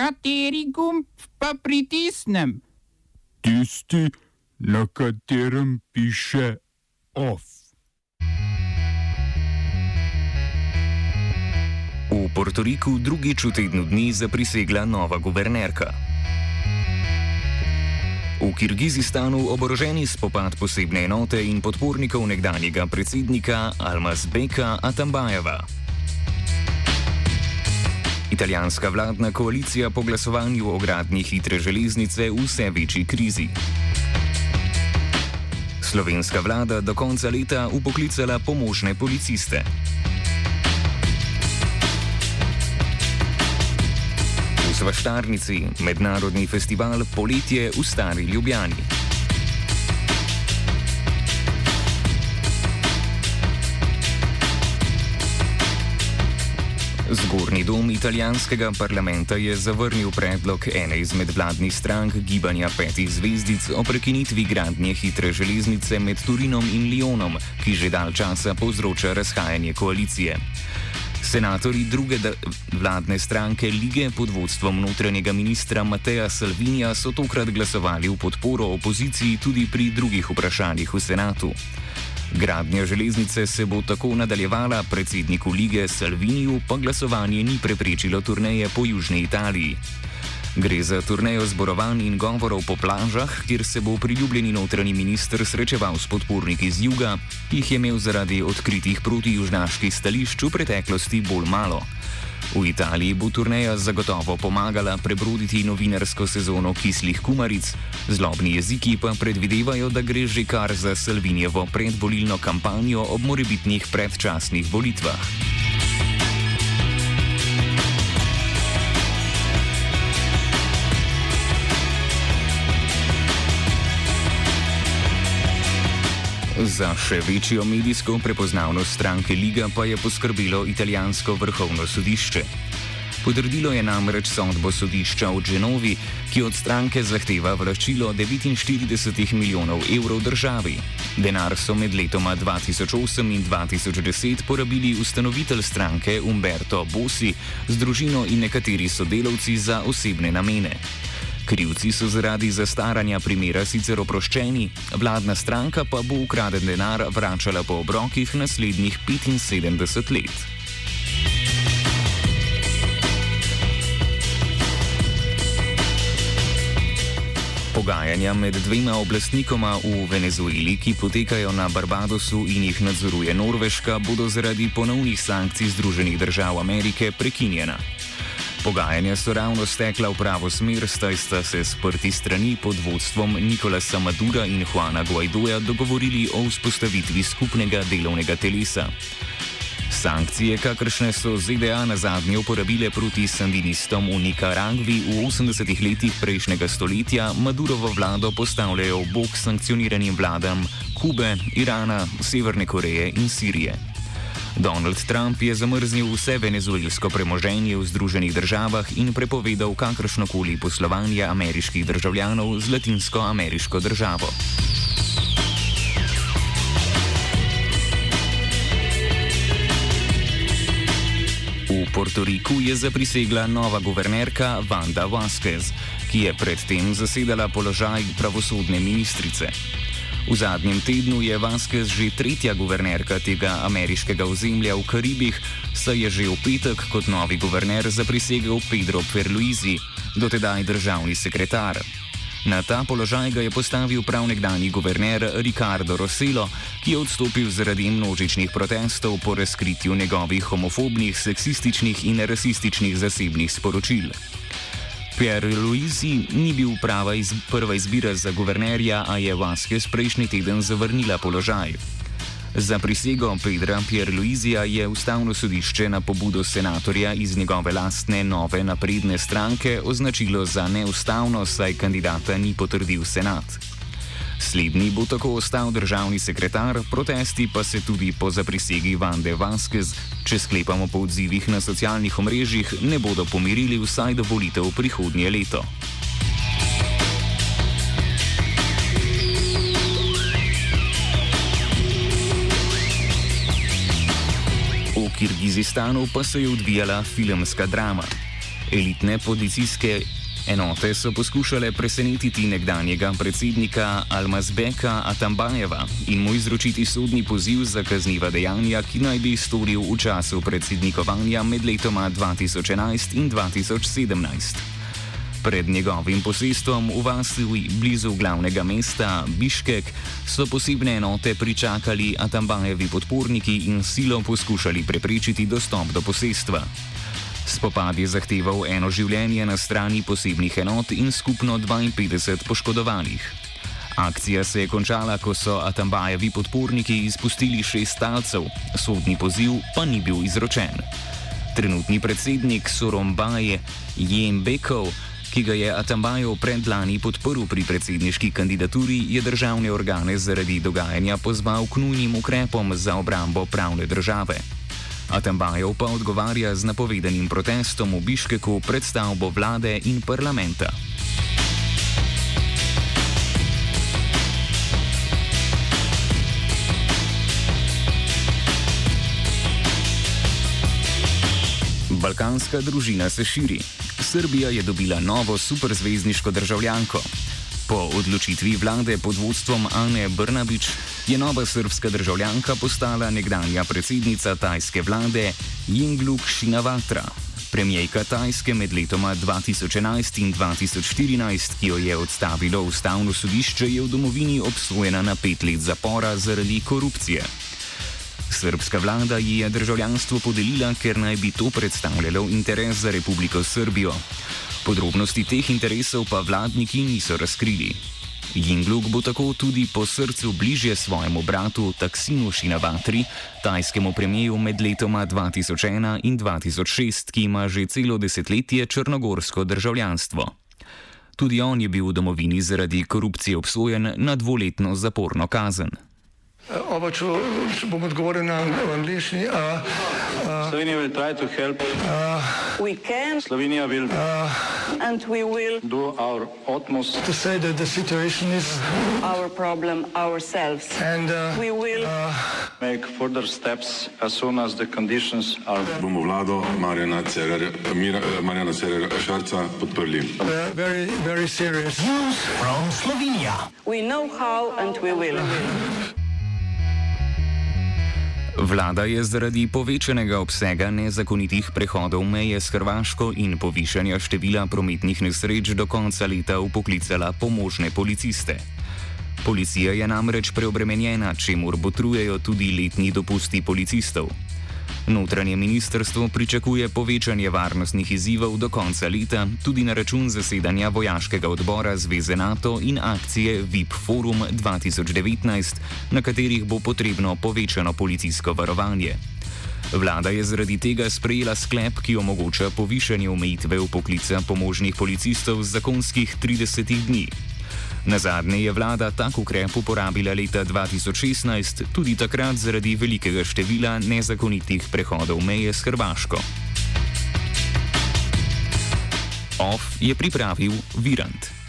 Kateri gumb pa pritisnem? Tisti, na katerem piše OF. V Portoriku drugič v tednu dni zaprisegla nova guvernerka. V Kirgizistanu oboroženi spopad posebne enote in podpornikov nekdanjega predsednika Almazbeka Atambajeva. Italijanska vladna koalicija po glasovanju o gradnji hitre železnice v vse večji krizi. Slovenska vlada do konca leta upoklicala pomožne policiste. V Svaštarnici mednarodni festival Poletje v Stari Ljubljani. Zgornji dom italijanskega parlamenta je zavrnil predlog ene izmed vladnih strank gibanja petih zvezdic o prekinitvi gradnje hitre železnice med Turinom in Lyonom, ki že dal časa povzroča razhajanje koalicije. Senatori druge vladne stranke lige pod vodstvom notranjega ministra Mateja Salvinija so tokrat glasovali v podporo opoziciji tudi pri drugih vprašanjih v senatu. Gradnja železnice se bo tako nadaljevala, predsedniku lige Salviniju pa glasovanje ni preprečilo turneje po Južni Italiji. Gre za turnejo zborovanj in govorov po plažah, kjer se bo priljubljeni notranji minister srečeval s podporniki z juga, ki jih je imel zaradi odkritih protijužnaških stališč v preteklosti bolj malo. V Italiji bo turneja zagotovo pomagala prebroditi novinarsko sezono kislih kumaric, zlobni jeziki pa predvidevajo, da gre že kar za Salvinjevo predvolilno kampanjo ob morebitnih predčasnih volitvah. Za še večjo medijsko prepoznavnost stranke Liga pa je poskrbelo italijansko vrhovno sodišče. Potrdilo je namreč sodbo sodišča v Genovi, ki od stranke zahteva vračilo 49 milijonov evrov državi. Denar so med letoma 2008 in 2010 porabili ustanovitelj stranke Umberto Bossi z družino in nekateri sodelavci za osebne namene. Krivci so zaradi zastaranja primera sicer oproščeni, vladna stranka pa bo ukraden denar vračala po obrokih naslednjih 75 let. Pogajanja med dvema oblastnikoma v Venezueli, ki potekajo na Barbadosu in jih nadzoruje Norveška, bodo zaradi ponovnih sankcij Združenih držav Amerike prekinjena. Pogajanja so ravno stekla v pravo smer, staj sta se sprti strani pod vodstvom Nikolasa Madura in Juana Guaidoja dogovorili o vzpostavitvi skupnega delovnega telesa. Sankcije, kakršne so ZDA na zadnje uporabile proti sandinistom v Nikaragvi v 80-ih letih prejšnjega stoletja, Madurovo vlado postavljajo v bok sankcioniranim vladam Kube, Irana, Severne Koreje in Sirije. Donald Trump je zamrznil vse venezuelsko premoženje v Združenih državah in prepovedal kakršnokoli poslovanje ameriških državljanov z latinsko-ameriško državo. V Portoriku je zaprisegla nova guvernerka Wanda Vasquez, ki je predtem zasedala položaj pravosodne ministrice. V zadnjem tednu je Vasquez že tretja guvernerka tega ameriškega ozemlja v Karibih, saj je že v petek kot novi guverner zaprisegel Pedro Perluizi, dotedaj državni sekretar. Na ta položaj ga je postavil prav nekdani guverner Ricardo Rossello, ki je odstopil zaradi množičnih protestov po razkritju njegovih homofobnih, seksističnih in rasističnih zasebnih sporočil. Pierre Luisi ni bil prava iz, prva izbira za guvernerja, a je Vasquez prejšnji teden zavrnila položaj. Za prisego Pedra Pierre Luizija je ustavno sodišče na pobudo senatorja iz njegove lastne nove napredne stranke označilo za neustavno, saj kandidata ni potrdil senat. Slednji bo tako ostal državni sekretar, protesti pa se tudi po zaprisegi Vande Vasquez, če sklepamo po odzivih na socialnih omrežjih, ne bodo pomirili vsaj do volitev prihodnje leto. V Kirgizistanu pa se je odvijala filmska drama. Elitne policijske enote so poskušale presenetiti nekdanjega predsednika Almazbeka Atambajeva in mu izročiti sodni poziv za kazniva dejanja, ki naj bi storil v času predsednikovanja med letoma 2011 in 2017. Pred njegovim posestvom v vasi blizu glavnega mesta Biškek so posebne enote pričakali Atambajevi podporniki in silo poskušali preprečiti dostop do posestva. Spopad je zahteval eno življenje na strani posebnih enot in skupno 52 poškodovanih. Akcija se je končala, ko so Atambajevi podporniki izpustili šest talcev, sodni poziv pa ni bil izročen. Trenutni predsednik Sorombaje Jem Bekov ki ga je Atambajo predlani podprl pri predsedniški kandidaturi, je državne organe zaradi dogajanja pozval k nujnim ukrepom za obrambo pravne države. Atambajo pa odgovarja z napovedanim protestom v Biškeku pred stavbo vlade in parlamenta. Balkanska družina se širi. Srbija je dobila novo superzvezdniško državljanko. Po odločitvi vlade pod vodstvom Ane Brnabič je nova srpska državljanka postala nekdanja predsednica tajske vlade Jingluk Shinavatra. Premijejka Tajske med letoma 2011 in 2014, ki jo je odstavilo ustavno sodišče, je v domovini obsojena na pet let zapora zaradi korupcije. Srpska vlada ji je državljanstvo podelila, ker naj bi to predstavljalo interes za Republiko Srbijo. Podrobnosti teh interesov pa vladniki niso razkrili. Jingluk bo tako tudi po srcu bližje svojemu bratu Taksinu Šinavatri, tajskemu premijeju med letoma 2001 in 2006, ki ima že celo desetletje črnogorsko državljanstvo. Tudi on je bil v domovini zaradi korupcije obsojen na dvoletno zaporno kazen. Oba, če, če bom odgovoril na angliški. Slovenija bo poskušala pomagati. Slovenija bo naredila svoj utmost, da bo rekla, da je situacija naš problem, naš. In bomo naredili nadaljnje korake, as soon as the conditions are. Bomo vlado Marjana Cererera Šarca podprli. Very, very serious. News from Slovenia. We know how and we will. Vlada je zaradi povečanega obsega nezakonitih prehodov meje s Hrvaško in povišanja števila prometnih nesreč do konca leta upoklicala pomožne policiste. Policija je namreč preobremenjena, čemu botrujejo tudi letni dopusti policistov. Notranje ministrstvo pričakuje povečanje varnostnih izzivov do konca leta, tudi na račun zasedanja vojaškega odbora Zveze NATO in akcije VIP Forum 2019, na katerih bo potrebno povečano policijsko varovanje. Vlada je zaradi tega sprejela sklep, ki omogoča povišanje omejitve v poklica pomožnih policistov z zakonskih 30 dni. Na zadnje je vlada tak ukrep uporabila leta 2016, tudi takrat zaradi velikega števila nezakonitih prehodov meje s Hrvaško. OF je pripravil Virant.